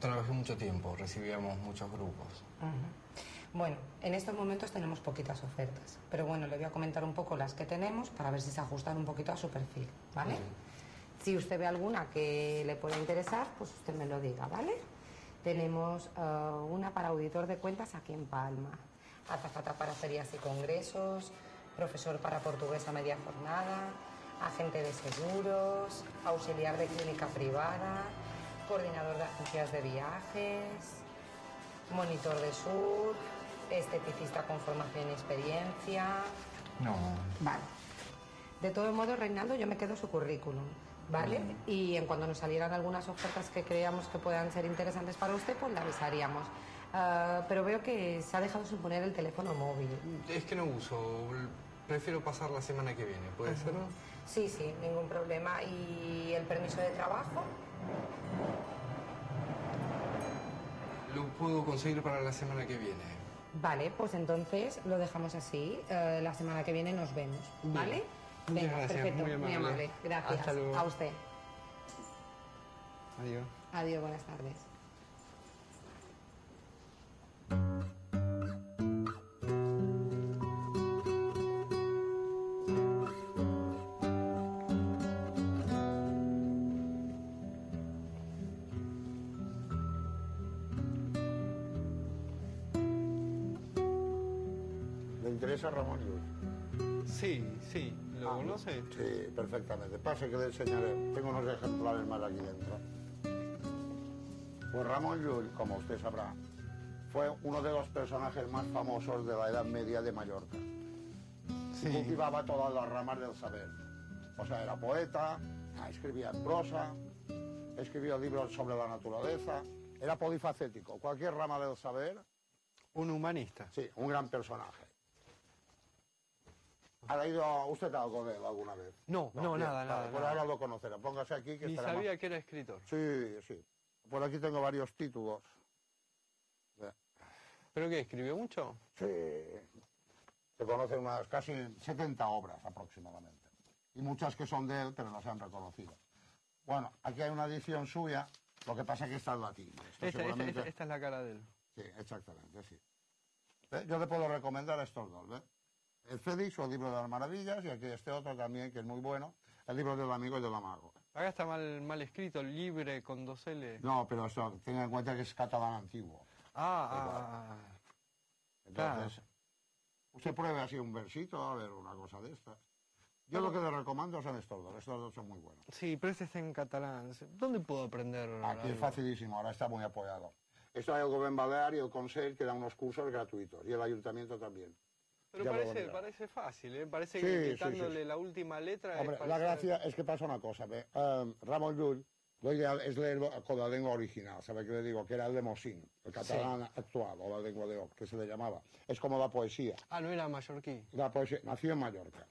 trabajé mucho tiempo, recibíamos muchos grupos. Bueno, en estos momentos tenemos poquitas ofertas, pero bueno, le voy a comentar un poco las que tenemos para ver si se ajustan un poquito a su perfil, ¿vale? Si usted ve alguna que le pueda interesar, pues usted me lo diga, ¿vale? Tenemos eh, una para auditor de cuentas aquí en Palma, azafata para ferias y congresos, profesor para portugués a media jornada, agente de seguros, auxiliar de clínica privada, coordinador de agencias de viajes, monitor de surf, esteticista con formación y experiencia. No. Vale. De todo modo, Reinaldo, yo me quedo su currículum, ¿vale? Y en cuanto nos salieran algunas ofertas que creamos que puedan ser interesantes para usted, pues le avisaríamos. Ah, pero veo que se ha dejado sin poner el teléfono móvil. Es que no uso, prefiero pasar la semana que viene, ¿puede ser? Sí, sí, ningún problema. ¿Y el permiso de trabajo? Lo puedo conseguir para la semana que viene. Vale, pues entonces lo dejamos así. Eh, la semana que viene nos vemos, ¿vale? Muchas Venga, gracias, perfecto, muy amable. Gracias. Hasta luego. A usted. Adiós. Adiós, buenas tardes. Perfectamente. Pase que le enseñaré. Tengo unos ejemplares más aquí dentro. Pues Ramón Llull, como usted sabrá, fue uno de los personajes más famosos de la Edad Media de Mallorca. Sí. Cultivaba todas las ramas del saber. O sea, era poeta, escribía en prosa, escribió libros sobre la naturaleza, era polifacético. Cualquier rama del saber, Un humanista. sí, un gran personaje. ¿Ha leído usted algo de él alguna vez? No, no, bien, nada, vale, nada, Pues nada. ahora lo conocerá. Póngase aquí que Ni estará sabía más- que era escritor. Sí, sí. Por aquí tengo varios títulos. Eh, ¿Pero qué, escribió mucho? Sí. Se conocen unas casi 70 obras aproximadamente. Y muchas que son de él, pero no se han reconocido. Bueno, aquí hay una edición suya, lo que pasa es que está en latín. Esta, esta- seguramente- esta- esta es la cara de él. Sí, exactamente, sí. ¿Ve? Yo le puedo recomendar estos dos, ¿ves? El Félix o el libro de las maravillas, y aquí este otro también, que es muy bueno, el libro del amigo y del amago. Acá está mal, mal escrito, libre con dos L. No, pero eso, tengan en cuenta que es catalán antiguo. Ah, ah, ah, ah. Entonces, usted pruebe así un versito, a ver, una cosa de estas. Yo lo que le recomiendo son estos dos, estos dos son muy buenos. Sí, pero este está en catalán. ¿Dónde puedo aprender? Aquí es algo? facilísimo, ahora está muy apoyado. Esto hay el Gobierno Balear y el Consejo que dan unos cursos gratuitos, y el Ayuntamiento también. Pero Ya lo parece, parece fácil, ¿eh? Parece Sí, que quitándole sí, sí. la última letra... Hombre, es la gracia es que pasa una cosa, ¿ve? Eh, Ramón Llull, lo ideal es leerlo con la lengua original, ¿sabe qué le digo? Que era el de Mosín, el catalán actual, o la lengua de Oc, que se le llamaba. Es como la poesía. Ah, no era mallorquí. La poesía nació en Mallorca,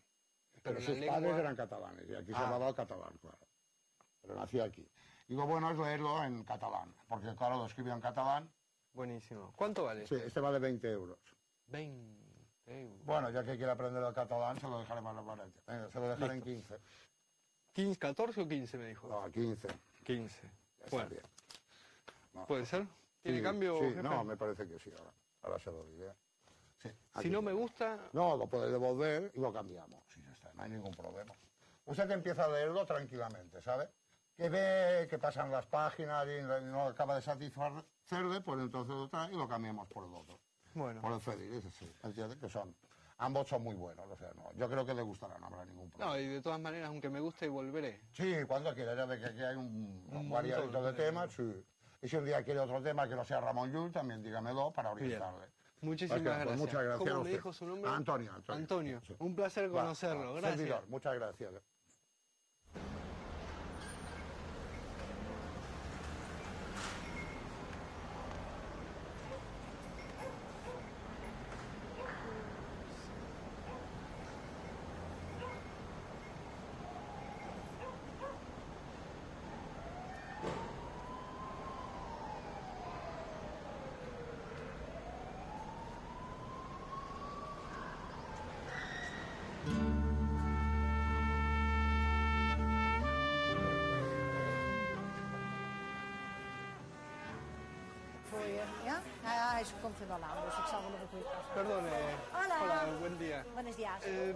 pero, Pero sus lengua- padres eran catalanes, y aquí se Ah. hablaba el catalán, claro. Pero nació aquí. Y lo bueno es leerlo en catalán, porque claro, lo escribió en catalán. Buenísimo. ¿Cuánto vale? Sí, este vale 20 euros. 20 euros. Bueno, ya que quiere aprender el catalán, se lo dejaré más barato. Venga, se lo dejaré en 15. 15, 14 o 15 me dijo. No, 15. 15. Ya está Bueno, bien. No. ¿puede ser? ¿Tiene Sí, cambio? Sí, jefe? no, me parece que sí, ahora. Ahora se lo diré. Sí, Si no me gusta, No, lo puede devolver y lo cambiamos. Sí, ya está, no hay ningún problema. Usted que empieza a leerlo tranquilamente, ¿sabe? Que ve que pasan las páginas y no acaba de satisfacerle, pues entonces lo trae y lo cambiamos por el otro. Bueno. Por el Félix, ese sí. ¿Entiende? Que son... Ambos son muy buenos, o sea, no, yo creo que le gustará, no habrá ningún problema. No, y de todas maneras, aunque me guste, volveré. Sí, cuando quiera, ya ve que aquí hay un, un variadito de temas, sí. Y si un día quiere otro tema que no sea Ramón Llull, también dígamelo para orientarle. Muchísimas Pues, pues, gracias. muchas gracias ¿Cómo a me dijo su nombre? Antonio. Antonio, Antonio. Sí. Un placer conocerlo. Gracias. servidor, muchas gracias. Voor je. Ja? Nou ja, hij is- komt er wel aan, dus ik zal wel even goed passen. Perdone. Hola. Hola, buen día. Buenos días. Eh,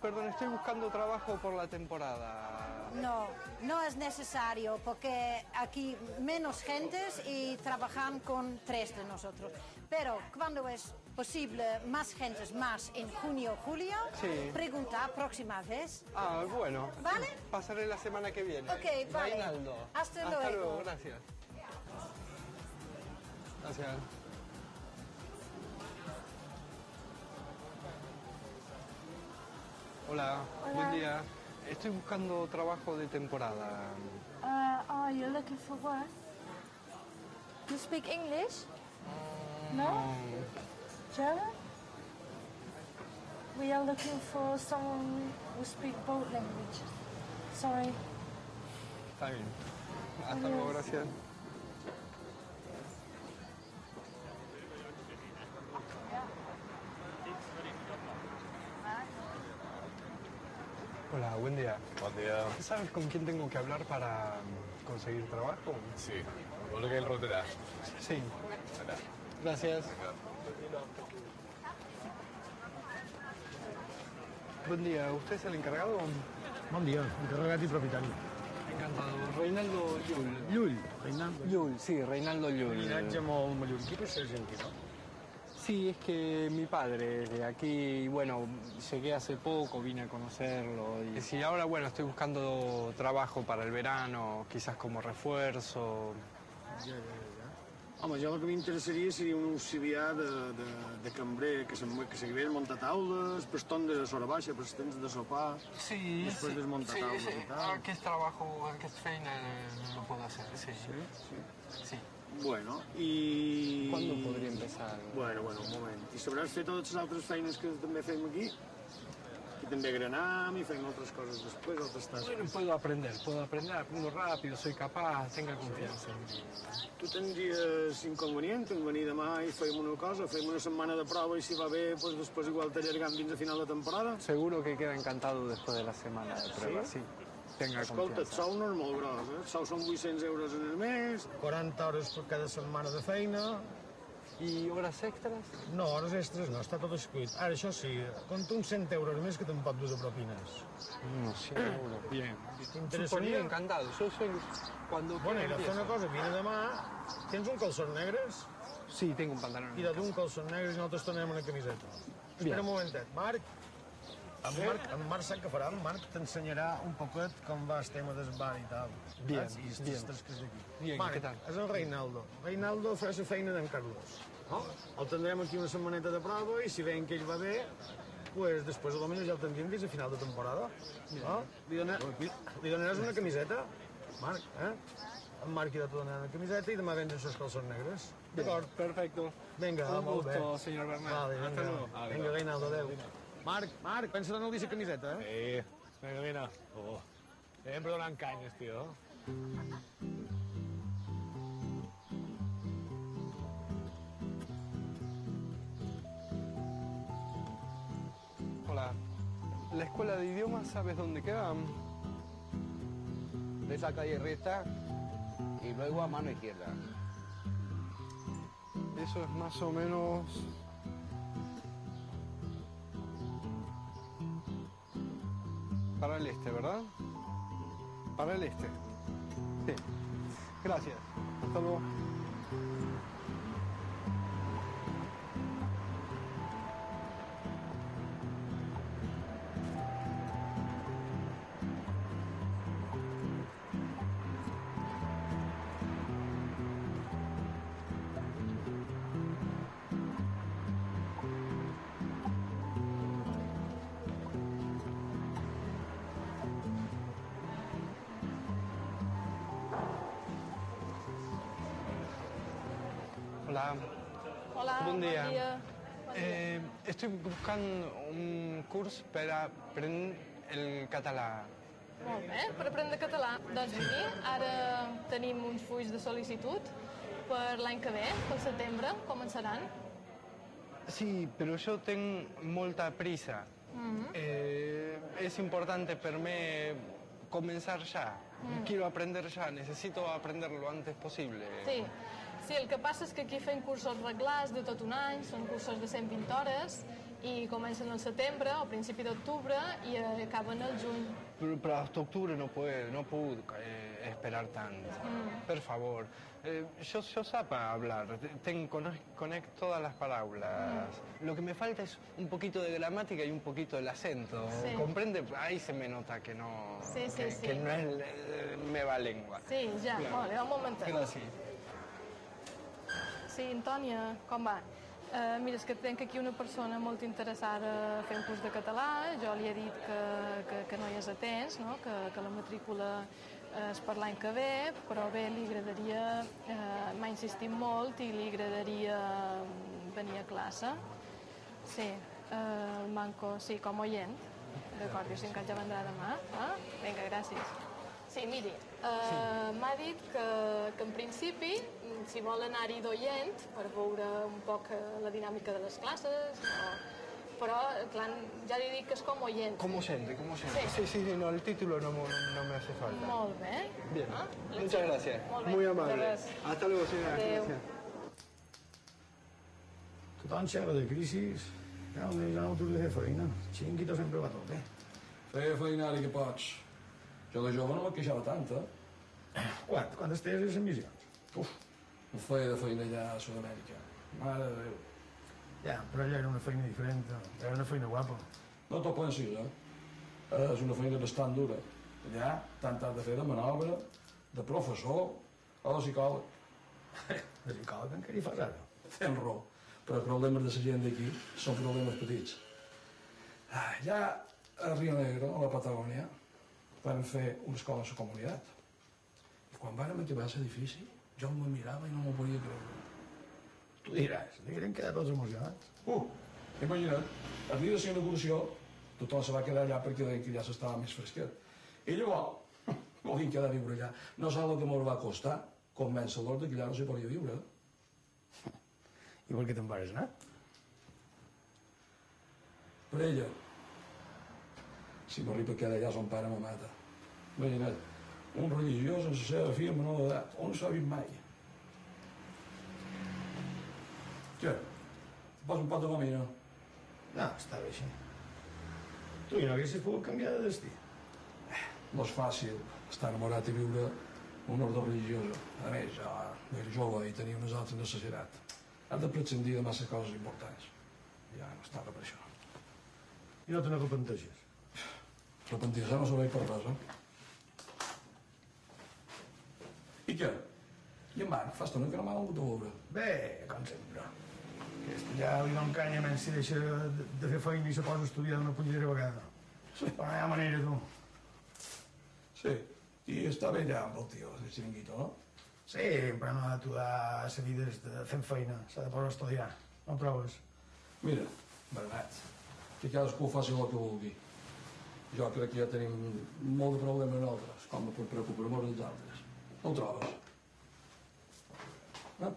perdón, estoy buscando trabajo por la temporada. No, no es necesario porque aquí menos gentes y trabajan con tres de nosotros. Pero cuando es posible más gentes más en junio, julio, Sí. pregunta próxima vez. Ah, bueno. ¿Vale? Pasaré la semana que viene. Ok, vale. Reinaldo. Hasta luego. luego, gracias. Gracias. Hola, buen día. Estoy buscando trabajo de temporada. Uh, are you looking for work? You speak English? No? German? We are looking for someone who speak both languages. Sorry. Está bien. Hasta luego, gracias. Hola, buen día. Buen día. ¿Sabes con quién tengo que hablar para mm, conseguir trabajo? Sí, vuelve el roterà. Sí. Gracias. Buen día, ¿usted es el encargado? Bon dia, encarregat i propietari. Encantado. Reinaldo Llull. Llull, Reinaldo. Llull, sí, Reinaldo Llull. Llinatge molt mallorquí, però és gent no? Sí, es que mi padre es de aquí y bueno, llegué hace poco, vine a conocerlo. Y sí, ahora bueno, estoy buscando trabajo para el verano, quizás como refuerzo. Ja, ja, ja. Home, jo el que m'interessaria seria un auxiliar de, de, de cambrer, que, se, que sabés muntar taules, per de sora baixa, de sopar, Sí, Después sí, desmontar sí, tablas sí. y tal. ¿Qué es trabajo, qué es feina lo puedo hacer? Sí, Sí, sí. sí. Bueno, i... ¿Cuándo podría empezar? Bueno, bueno, un moment. I sabràs fer totes les altres feines que també fem aquí? Aquí també granam i fem altres coses després, altres tasques. Bueno, puedo aprender, puedo aprender, aprendo rápido, soy capaz, tenga confianza en mí. Tu tindries inconvenient en venir demà i fem una cosa, fem una setmana de prova i si va bé, doncs després igual t'allargam fins a final de temporada? Seguro que queda encantado después de la semana de prueba, sí. Tenga Escolta, el confianza. sou no és molt gros, eh? Sou són 800 euros en el mes, 40 hores per cada setmana de feina, ¿Y horas extras? no, hores extres no, està tot escrit. Ara, això sí, compta uns 100 euros més que te'n pot dur de propines. No, sí, seguro. Bien. ¿Te interesaría? Por mí encantado. Yo soy cuando Bueno, i de fer una cosa, vine demà, tens un calçot negres? Sí, tengo un pantalón. i de d'un calçot negres i nosaltres tornem una camiseta. Espera un momentet, Marc. En Marc, en Marc sap què farà? En Marc t'ensenyarà un poquet com va el tema del bar i tal. Bien, saps? I bien. tasques que és d'aquí. Bien, Marc, què tal? és el Reinaldo. Reinaldo fa la feina d'en Carlos. No? El tindrem aquí una setmaneta de prova i si veiem que ell va bé, pues després potser ja el tindrem fins a final de temporada. No? Li, dona, li donaràs una camiseta, Marc, eh? En Marc irà te donarà una camiseta i demà vens els calçons negres. D'acord? Perfecto. Vinga, Un molt bé. gusto, señor Bernal. Vale, Hasta vinga. Vinga, Reinaldo, adéu. Marc, Marc, pensa donar-li aquesta camiseta, eh? Sí, vinga, vine. Oh. Sempre donant canyes, tio. Hola. ¿La escuela de idiomas sabes dónde queda? de esa calle recta y luego a mano izquierda. Eso es más o menos... Para el este, ¿verdad? Para el este. Sí. Gracias. Hasta luego. Hola. Hola, Buen día. bon dia. Eh, estoy buscando un curso para aprender el catalán. Molt bé, per aprendre català. Doncs miri, ara tenim uns fulls de sol·licitud per l'any que ve, pel setembre, començaran. Sí, pero yo tengo molta prisa. Eh, es importante para mí comenzar ya. Quiero aprender ya, necesito aprender lo antes posible. Sí. Sí, el que passa és que aquí fem cursos reglars de tot un any, són cursos de 120 hores, i comencen al setembre o principi d'octubre i eh, acaben al juny. Pero, pero hasta octubre no puedo, no puedo eh, esperar tanto. Por favor. Eh, yo, yo sapa hablar, tengo, conecto todas las palabras. Lo que me falta es un poquito de gramática y un poquito del acento. Sí. ¿Comprende? Ahí se me nota que no, Sí, sí, que, que no es eh, meva lengua. Sí, ja, Claro. bé, un. Gracias. Sí, Antònia, com va? Uh, mira, és que tenc aquí una persona molt interessada a fer un curs de català. Jo li he dit que, que, que no hi és a temps, no? que, que la matrícula eh, és per l'any que ve, però bé, li agradaria, eh, m'ha insistit molt i li agradaria mm, venir a classe. Sí, eh, el manco, sí, com oient. D'acord, jo cinc anys ja vendrà demà. Ah? Vinga, gràcies. Sí, miri, eh, m'ha dit que, que en principi, si vol anar-hi d'oient, per veure un poc eh, la dinàmica de les classes, o... però, clar, ja li dic que és com oient. Como oyente, como oyente. Sí. Sí, sí, sí, no, el título no, no, no me hace falta. Molt bé. Bien, Ah, muchas gracias. Molt bé. Muy amable. Hasta luego, señora. Gracias. Tothom xerra de crisis. Ja no ja no de fer feina. Xinguito sempre va tot bé. Feia feinari que pots. Jo de jove no me queixava tant, eh? Quan? Quan estigués a les missions? Uf, no feia de feina allà a Sud-amèrica. Mare de Déu. Ja, però allà era una feina diferent. Era una feina guapa. No t'ho pensis, eh? Eh, És una feina bastant dura. Allà tant has de fer de manobre, de professor o de psicòleg. De psicòleg encara hi fas ara. Tens raó, però els problemes de la gent d'aquí són problemes petits. Ah, Ja a Rio Negro, a la Patagònia, vam fer una escola a la comunitat. I quan vàrem acabar l'edifici, jo me mirava i no m'ho podia creure. Tu diràs, degueren quedar tots emocionats. Uh, imagina't, el dia de la inauguració, tothom se va quedar allà perquè deien que ja s'estava més fresquet. I llavors, volien quedar a viure allà. No saps el que m'ho va costar convèncer-los que allà no s'hi podia viure. I per què te'n vas anar? Per ella, si m'arriba a quedar allà, son pare me mata. Imagina't, un religiós en la seva filla menor d'edat, on s'ha vist mai? Què? Posa un pot de gomina. No, està bé així. Tu i no haguessis pogut canviar de destí. No és fàcil estar enamorat i viure un ordre religiosa. A més, jo era jove i tenia unes altres necessitats. Has de prescindir de massa coses importants. Ja no estava per això. I no te n'arrepenteixes. Repentir-se no serveix per res, eh? I què? I en Marc, fa estona que no m'ha vingut a veure. Bé, com sempre. Aquest ja li dona canya menys si deixa de, de fer feina i se posa a estudiar d'una punyera vegada. Sí. Però no hi ha manera, tu. Sí, i està bé allà amb el tio, el xiringuito, no? Sí, però no ha d'aturar la vida de fent feina. S'ha de posar a estudiar. No proves. Mira, Bernat, que cadascú faci el que vulgui. Jo crec que ja tenim molt de problemes nosaltres, com per preocupar-nos dels altres. Não trovas. Não?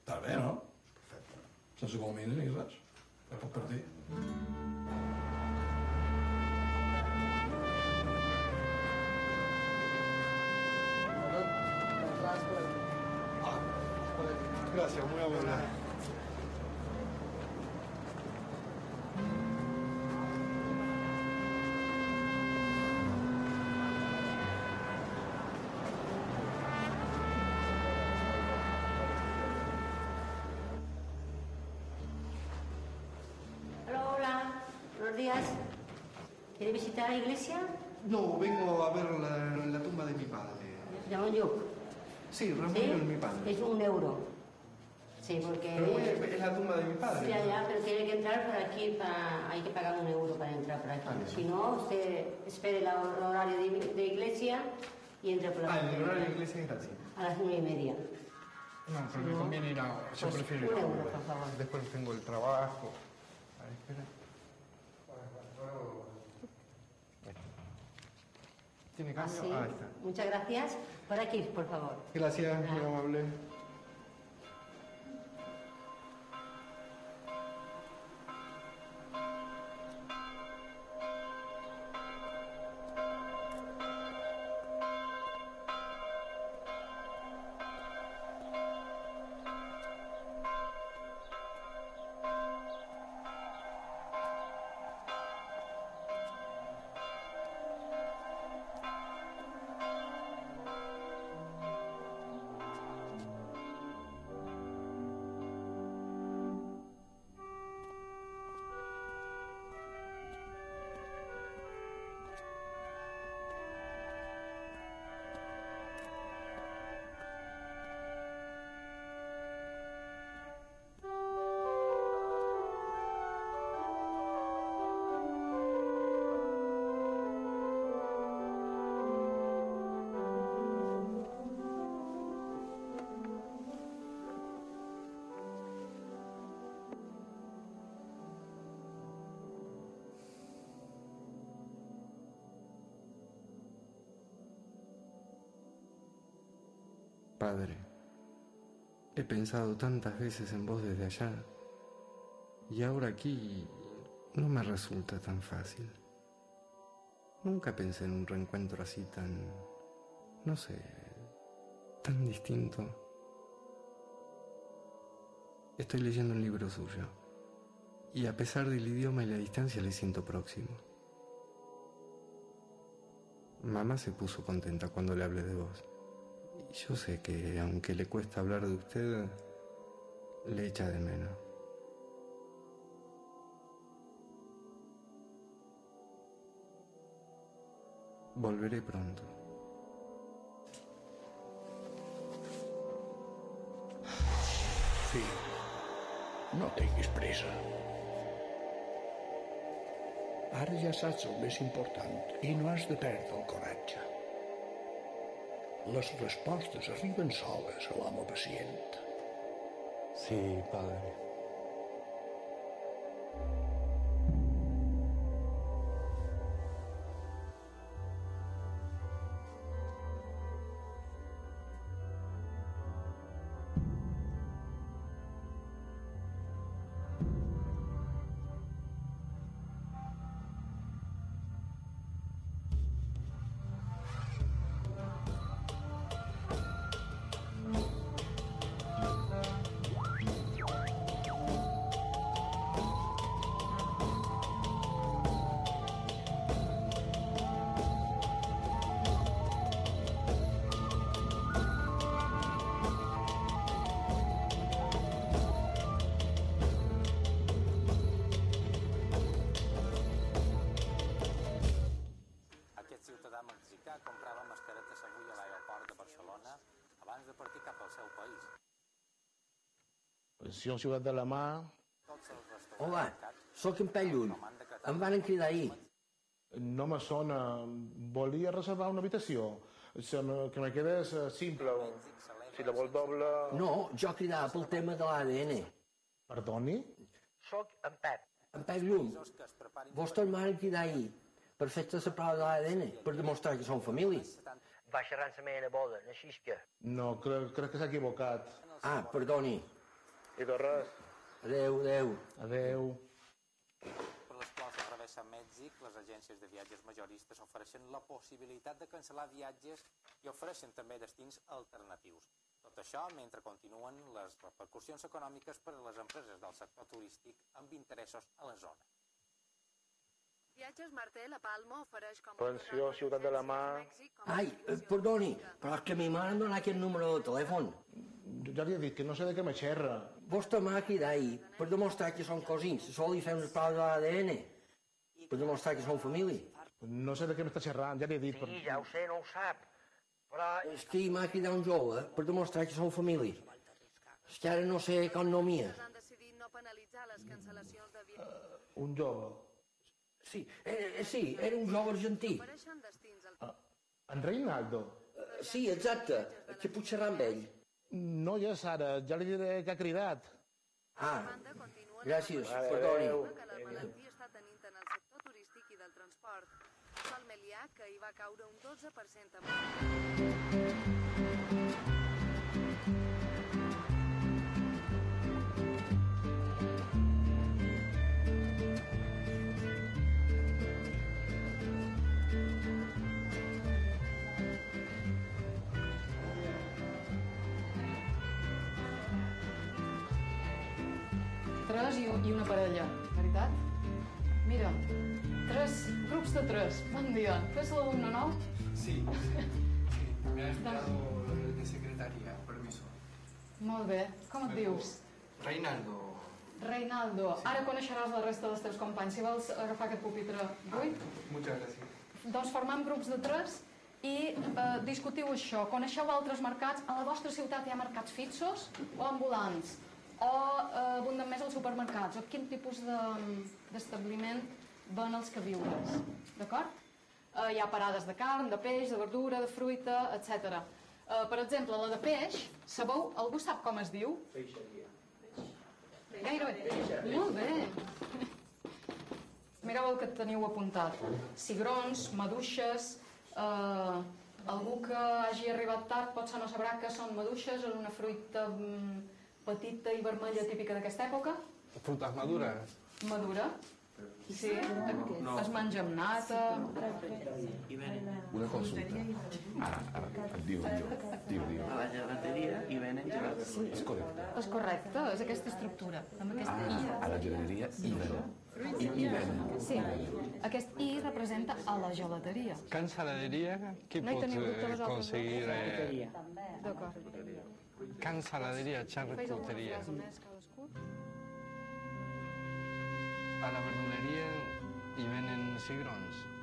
Está bem, não? Perfeito. São jogou menos, nem exato. É para perder. Ah. Gracias, muy amable. ¿Quiere visitar la iglesia? No, vengo a ver la, la tumba de mi padre. Llama yo. Sí, Ramón ¿Sí? es mi padre. Es un euro. Sí, porque... Pero a- es la tumba de mi padre. Ya, ya, pero tiene que entrar por aquí, para... hay que pagar un euro para entrar por aquí. Vale. Si no, usted espere el horario de, de iglesia y entre por la Ah, el horario de la iglesia es gratis. A las nueve y media. No, pero me No. conviene ir ahora. Yo Pues prefiero ir ahora. Después tengo el trabajo. A ver, espera. ¿Tiene cambio? Así. Ah, ahí está. Muchas gracias. Por aquí, por favor. Gracias, muy Ah. amable. Padre, he pensado tantas veces en vos desde allá y ahora aquí no me resulta tan fácil. Nunca pensé en un reencuentro así tan, no sé, tan distinto. Estoy leyendo un libro suyo y a pesar del idioma y la distancia le siento próximo. Mamá se puso contenta cuando le hablé de vos. Yo sé que aunque le cuesta hablar de usted, le echa de menos. Volveré pronto. Fill, no tinguis pressa. Ara ja saps el més important no has de perdre el. Les respostes arriben soles a l'home pacient. Sí, padre. Si un ciutat de la mà... Hola, sóc en Pell Llull. Em van cridar ahir. No me sona. Volia reservar una habitació. Se me, que me quedés eh, simple. Si la vol doble... No, jo cridava pel tema de l'ADN. Perdoni? Sóc en Pep. En Pep Llum. Vostè em van cridar ahir per fer-te la prova de l'ADN, per demostrar que som família. Va xerrar amb la meva boda, així que... No, crec, crec que s'ha equivocat. Ah, perdoni. I de res. Adeu, adeu. Adeu. Per les quals travessa Mèxic, les agències de viatges majoristes ofereixen la possibilitat de cancel·lar viatges i ofereixen també destins alternatius. Tot això mentre continuen les repercussions econòmiques per a les empreses del sector turístic amb interessos a la zona. Viatges Martel a Palma ofereix com Pensió, ciutat de la mà... Ai, eh, perdoni, però és que mi m'han donat aquest número de telèfon. Ja li he dit que no sé de què me xerra. Vostè m'ha cridat ahir per demostrar que som cosins. Sol li fem una prova de l'ADN. Per demostrar que som família. No sé de què m'està xerrant, ja li he dit. Sí, ja ho sé, no ho sap. Però és que m'ha cridat un jove per demostrar que som família. És que ara no sé com no mia. han decidit no penalitzar les cancel·lacions de viatges. Un jove. Sí, eh, sí, era un jove argentí. Al... En Reinaldo? Eh, Sí, exacte, que puc xerrar amb ell. No, ja és ara, ja li diré que ha cridat. Ah, gràcies, perdoni. la malaltia està tenint en el sector turístic i del transport. Sol Melià, que hi va caure un 12% amb... Tres i, i una parella, veritat? Mira, tres grups de tres. Bon dia. Tu ets l'alumne nou? Sí, sí. Me ha de secretaria, permiso. Molt bé. Com et dius? Reinaldo. Reinaldo. Ara coneixeràs la resta dels teus companys. Si vols agafar aquest pupitre buit, Muchas gracias. doncs formam grups de tres i eh, discutiu això. Coneixeu altres mercats? A la vostra ciutat hi ha mercats fixos o ambulants? O eh, abunden més els supermercats? O quin tipus de- d'establiment ven els queviures? D'acord? Eh, hi ha parades de carn, de peix, de verdura, de fruita, etc. Eh, per exemple, la de peix, sabeu, algú sap com es diu? Peixeria. Gairebé. Molt bé. Mireu el que teniu apuntat. Cigrons, maduixes, eh, Algú que hagi arribat tard potser no sabrà que són maduixes, és una fruita mm, petita i vermella típica d'aquesta època. Frutas maduras. Madura. Sí, No. es menja amb nata. Una consulta. Ara, ara, diu, diu, diu, diu. A la gelateria hi venen gelats. És correcte. És correcte, és aquesta estructura, amb aquesta I. Ah, a la gelateria hi venen. I, i venen. Sí, aquest I representa a la gelateria. Can Saladeria, qui No pot eh, dubte vosaltres, conseguir... no? Eh, D'acord. Can Saladeria, charcuteria. A la verduleria hi venen cigrons.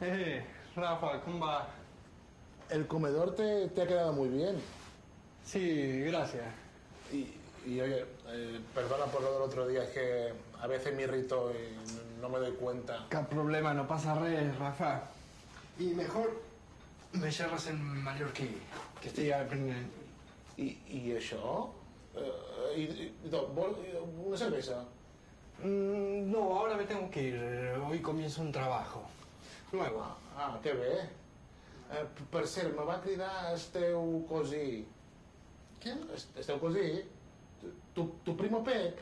Eh, Rafa, ¿cómo va? el comedor te, te ha quedado muy bien. Sí, gracias. Y, y oye, eh, perdona por lo del otro día, es que a veces me irrito y no me doy cuenta. Cap problema, no pasa res, Rafa. Y mejor me llevas en mallorquí, que estoy aprendiendo. Això? Eh, i, i, do- vol una cervesa? Mm, no, ahora me tengo que ir. Hoy comienzo un trabajo. Nuevo. Ah, que bé. Eh, per cert, me va cridar el teu cosí. Què? El teu cosí? Tu, tu primo Pep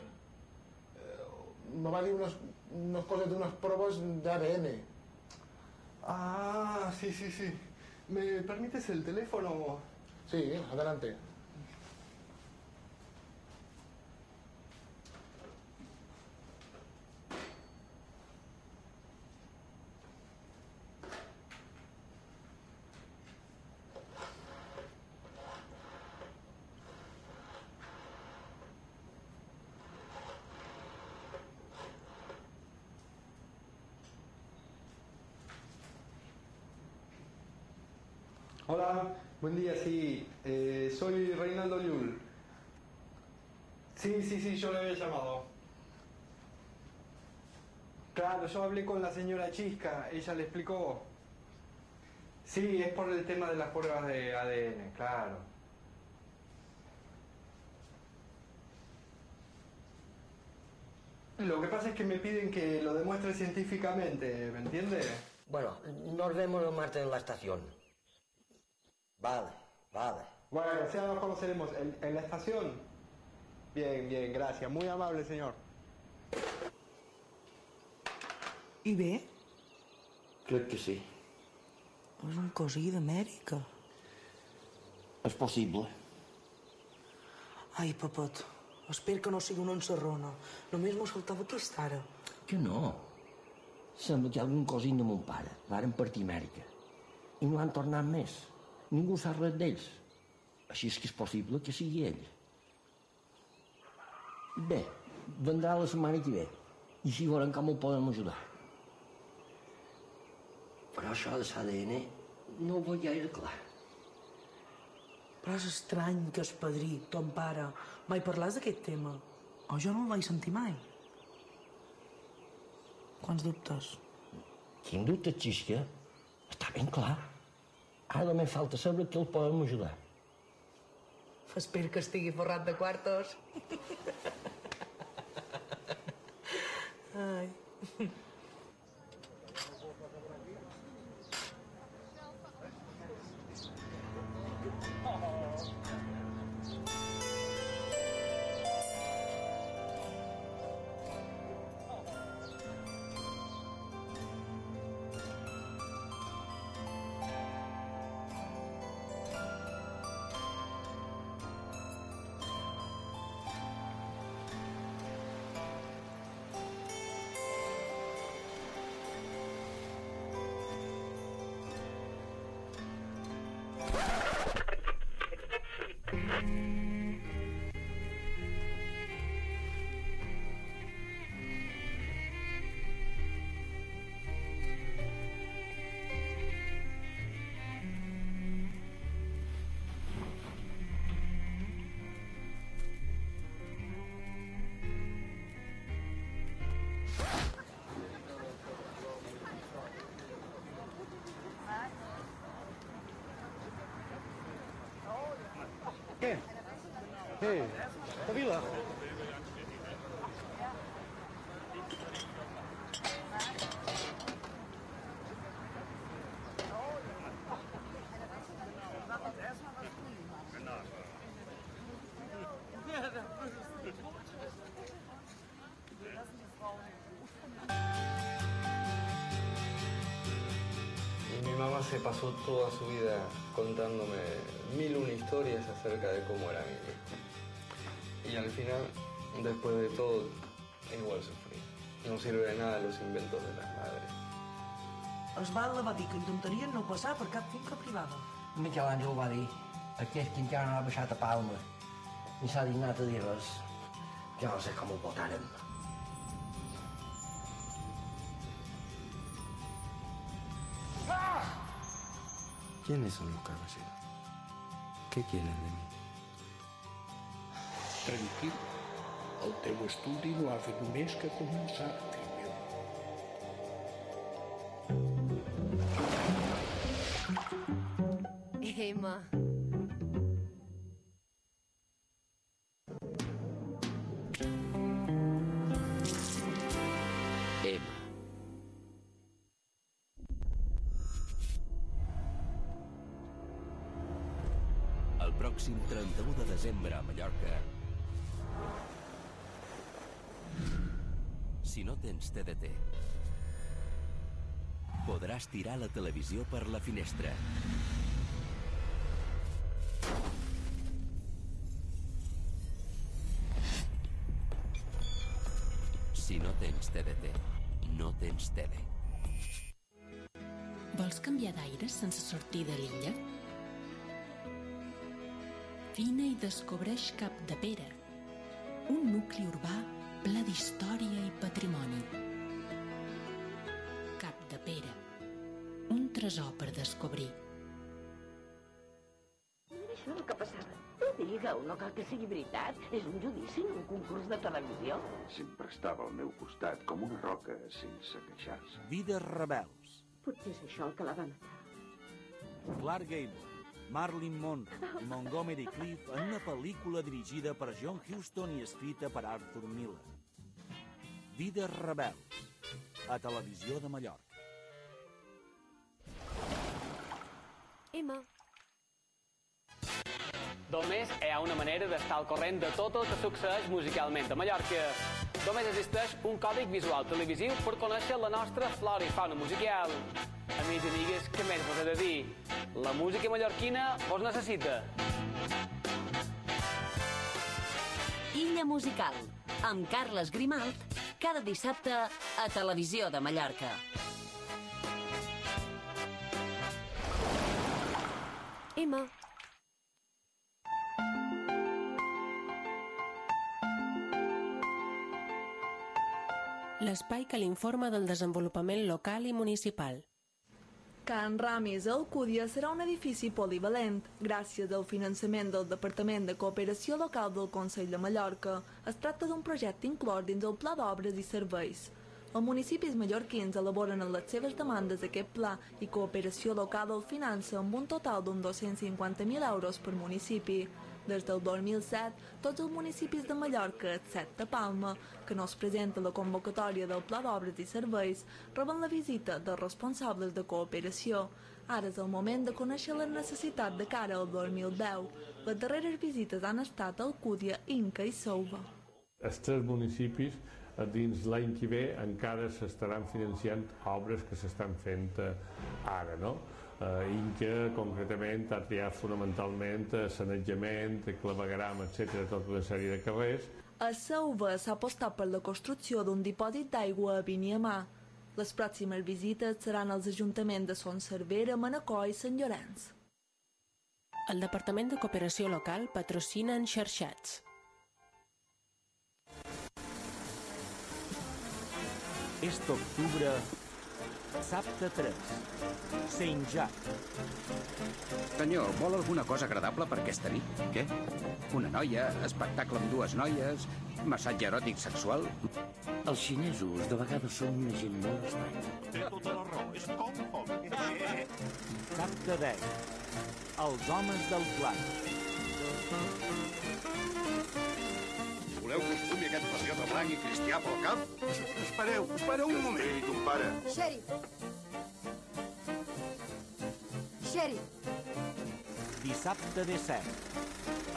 eh, me va dir unes, unes coses d'unes proves d'ADN. Ah, sí, sí, sí. ¿Me permites el teléfono? Sí, adelante. Hola, buen día, sí. Eh, soy Reinaldo Liul. Sí, sí, sí, yo le había llamado. Claro, yo hablé con la señora Chisca, ella le explicó. Sí, es por el tema de las pruebas de ADN, claro. Lo que pasa es que me piden que lo demuestre científicamente, ¿me entiende? Bueno, nos vemos el martes en la estación. Vale, vale. Bueno, ya nos conoceremos en, en la estación. Bien, bien, gracias. Muy amable, señor. I bé, Crec que sí. és un cosí d'Amèrica. És possible. Ai, papet, espero que no sigui una encerrona. Només m'ho saltava aquesta ara. Que no. Sembla que algun cosín de mon pare varen partir a Amèrica. I no han tornat més. Ningú sap res d'ells. Així és que és possible que sigui ell. Bé, vendrà la setmana que ve. I si veurem com el podem ajudar. Però això de l'ADN no ho veig gaire clar. Però és estrany que el padrí, ton pare, mai parlàs d'aquest tema. O jo no el vaig sentir mai. Quants dubtes? Quin dubte, Xisca? Està ben clar. Ara només falta saber que el podem ajudar. Espero que estigui forrat de quartos. Ai. Sí. Mi mamá se pasó toda su vida contándome mil una historias acerca de cómo era mi al final, después de todo, igual sufrí. No sirve de nada los inventos de las madres. Esbal va dir que intentaria no passar per cap finca privada. Miquel Àngel va dir, aquest que encara no ha baixat a Palma, ni s'ha dignat a dir res. Jo no sé com ho votàrem. ¿Quiénes son los caballeros? ¿Qué quieren de mí? tranquilo ao teu estudi no ávido mês que é a começar, filho meu. Hey, mãe. TDT, podràs tirar la televisió per la finestra. Si no tens TDT, no tens tele. Vols canviar d'aire sense sortir de l'illa? Vine i descobreix Cap de Pere, un nucli urbà ple d'història i patrimoni. Tresor per descobrir. Mira això el que passava. No digueu, no cal que sigui veritat. És un judici, un concurs de televisió. Sempre estava al meu costat, com una roca, sense queixar-se. Vides rebels. Potser és això el que la va matar. Clark Gable, Marilyn Monroe i Montgomery Cliff en una pel·lícula dirigida per John Huston i escrita per Arthur Miller. Vides rebels, a Televisió de Mallorca. Emma. Només hi ha una manera d'estar al corrent de tot el que succeeix musicalment a Mallorca. Només existeix un còdic visual televisiu per conèixer la nostra flora i fauna musical. Amics i amigues, què més vos he de dir? La música mallorquina vos necessita. Illa Musical, amb Carles Grimalt, cada dissabte a Televisió de Mallorca. Emma. L'espai que l'informa del desenvolupament local i municipal. Can Ramis a Alcúdia serà un edifici polivalent. Gràcies al finançament del Departament de Cooperació Local del Consell de Mallorca, es tracta d'un projecte inclòs dins el Pla d'Obres i Serveis. Els municipis mallorquins elaboren en les seves demandes aquest pla i cooperació local el finança amb un total d'un 250.000 euros per municipi. Des del 2007, tots els municipis de Mallorca, excepte Palma, que no es presenta la convocatòria del Pla d'Obres i Serveis, reben la visita dels responsables de cooperació. Ara és el moment de conèixer les necessitats de cara al 2010. Les darreres visites han estat a Alcúdia, Inca i Souva. Els tres municipis dins l'any que ve encara s'estaran financiant obres que s'estan fent eh, ara, no? Eh, Inca, concretament, ha triat fonamentalment eh, sanejament, clavegram, etc., tota una sèrie de carrers. A Sauva s'ha apostat per la construcció d'un dipòsit d'aigua a Viniamà. Les pròximes visites seran als ajuntaments de Son Cervera, Manacor i Sant Llorenç. El Departament de Cooperació Local patrocina enxarxats. Este octubre, Sapte 3, Saint Jack. Senyor, vol alguna cosa agradable per aquesta nit? Què? Una noia, espectacle amb dues noies, massatge eròtic sexual? Els xinesos de vegades són una gent molt estranya. Té tota la raó, és com hobby. Sapte 10, Els homes del plat. Voleu que us fumi aquest patriota blanc i cristià pel cap? Espereu, espereu un moment. Ei, ton pare. Xèrif. Xèrif. Dissabte de set.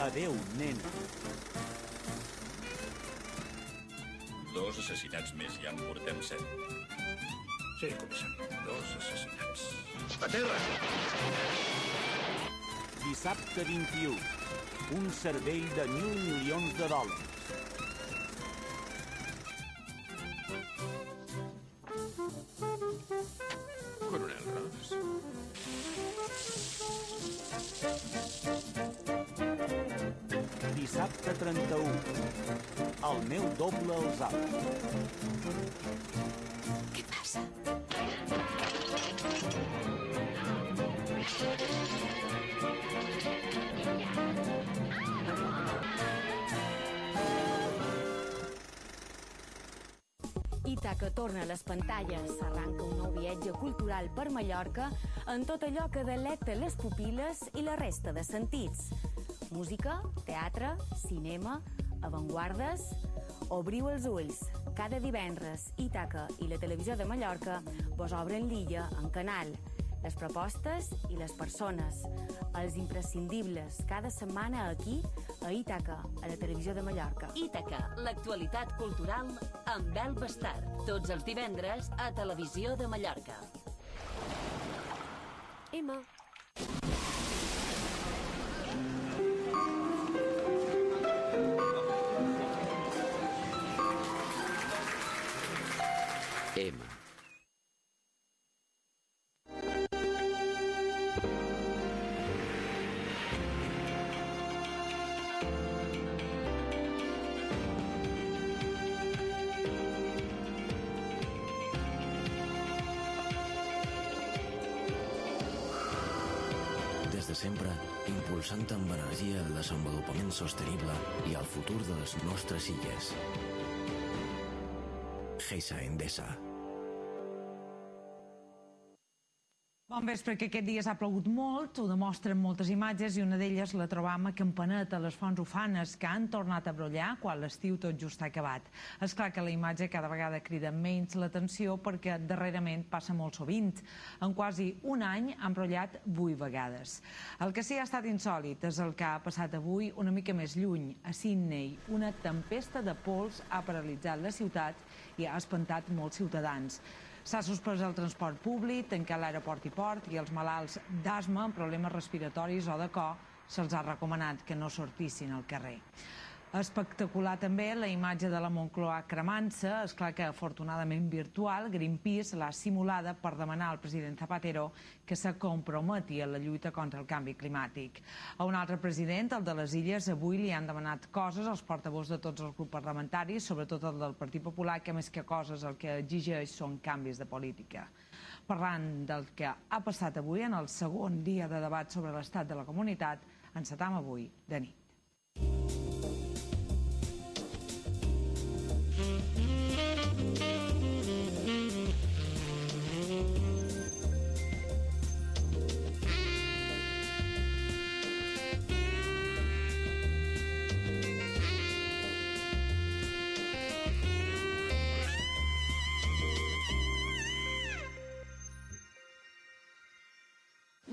Adeu, nen. Dos assassinats més, ja en portem set. Sí, comissari. Dos assassinats. A terra! Dissabte 21. Un cervell de mil milions de dòlars. El meu doble als Alps. Què passa? Ítaca torna a les pantalles, arranca un nou viatge cultural per Mallorca en tot allò que delecta les pupil·les i la resta de sentits. Música, teatre, cinema, avantguardes... Obriu els ulls. Cada divendres, Ítaca i la televisió de Mallorca vos obren l'illa en canal. Les propostes i les persones. Els imprescindibles, cada setmana aquí, a Ítaca, a la televisió de Mallorca. Ítaca, l'actualitat cultural amb Bel Bastard. Tots els divendres a Televisió de Mallorca. Emma. M. desenvolupament sostenible i el futur de les nostres illes. Geisa Endesa. Bon vespre, que aquest dia s'ha plogut molt, ho demostren moltes imatges i una d'elles la trobam a Campanet, a les fonts ufanes, que han tornat a brollar quan l'estiu tot just ha acabat. És clar que la imatge cada vegada crida menys l'atenció perquè darrerament passa molt sovint. En quasi un any han brollat vuit vegades. El que sí ha estat insòlid és el que ha passat avui una mica més lluny, a Sydney. Una tempesta de pols ha paralitzat la ciutat i ha espantat molts ciutadans. S'ha suspès el transport públic, tancat l'aeroport i port i els malalts d'asma amb problemes respiratoris o de cor se'ls ha recomanat que no sortissin al carrer. Espectacular també la imatge de la Moncloa cremant-se. És clar que afortunadament virtual, Greenpeace l'ha simulada per demanar al president Zapatero que se comprometi a la lluita contra el canvi climàtic. A un altre president, el de les Illes, avui li han demanat coses als portavocs de tots els grups parlamentaris, sobretot el del Partit Popular, que més que coses el que exigeix són canvis de política. Parlant del que ha passat avui en el segon dia de debat sobre l'estat de la comunitat, encetam avui de nit.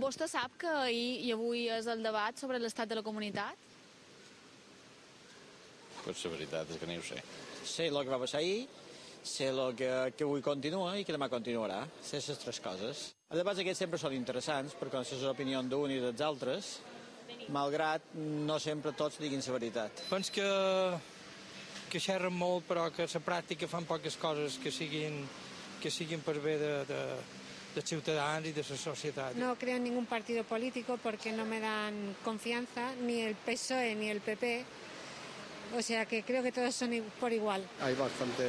Vostè sap que ahir i avui és el debat sobre l'estat de la comunitat? Pues la veritat és que ni ho sé. Sé el que va passar ahir, sé el que, que avui continua i que demà continuarà. Sé les tres coses. Els debats aquests sempre són interessants per conèixer l'opinió d'un i dels altres, malgrat no sempre tots diguin la veritat. Penso que, que xerren molt, però que a la pràctica fan poques coses que siguin, que siguin per bé de, de, de ciutadans y de la. No creo en ningún partido político porque no me dan confianza, ni el PSOE ni el PP. O sea que creo que todos son por igual. Hay bastante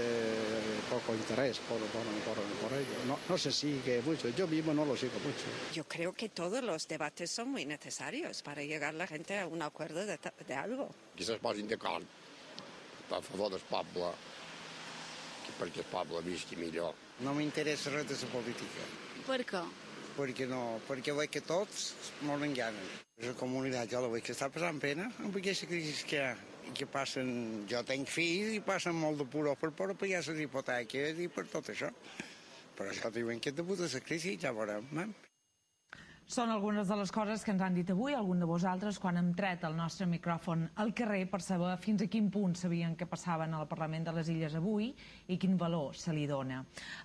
poco interés por, por, por, por ello. No, no se sigue mucho. Yo mismo no lo sigo mucho. Yo creo que todos los debates son muy necesarios para llegar la gente a un acuerdo de, de algo. Se'ls posin d'acord a favor del poble, perquè el poble visqui millor. No m'interessa res de la política. Per què? perquè, no, perquè veig que tots moren gana. La comunitat jo la veig que està passant pena amb aquesta crisi que hi ha que passen, jo tenc fills i passen molt de puro per poder pagar les hipoteques i per tot això. Però això diuen que debut de la crisi ja veurem. Eh? Són algunes de les coses que ens han dit avui algun de vosaltres quan hem tret el nostre micròfon al carrer per saber fins a quin punt sabien que passaven al Parlament de les Illes avui i quin valor se li dona.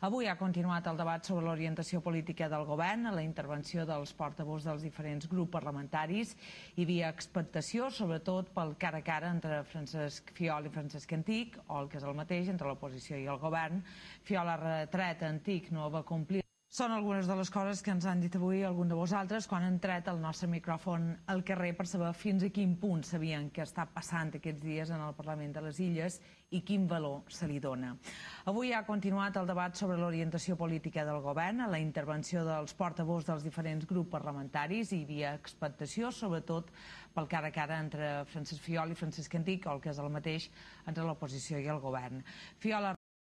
Avui ha continuat el debat sobre l'orientació política del govern, a la intervenció dels portaveus dels diferents grups parlamentaris i via expectació, sobretot pel cara a cara entre Francesc Fiol i Francesc Antic, o el que és el mateix entre l'oposició i el govern. Fiol ha retret Antic no va complir són algunes de les coses que ens han dit avui algun de vosaltres quan han tret el nostre micròfon al carrer per saber fins a quin punt sabien que està passant aquests dies en el Parlament de les Illes i quin valor se li dona. Avui ha continuat el debat sobre l'orientació política del govern, a la intervenció dels portaveus dels diferents grups parlamentaris i via expectació, sobretot pel cara a cara entre Francesc Fiol i Francesc Antic, o el que és el mateix entre l'oposició i el govern. Fiol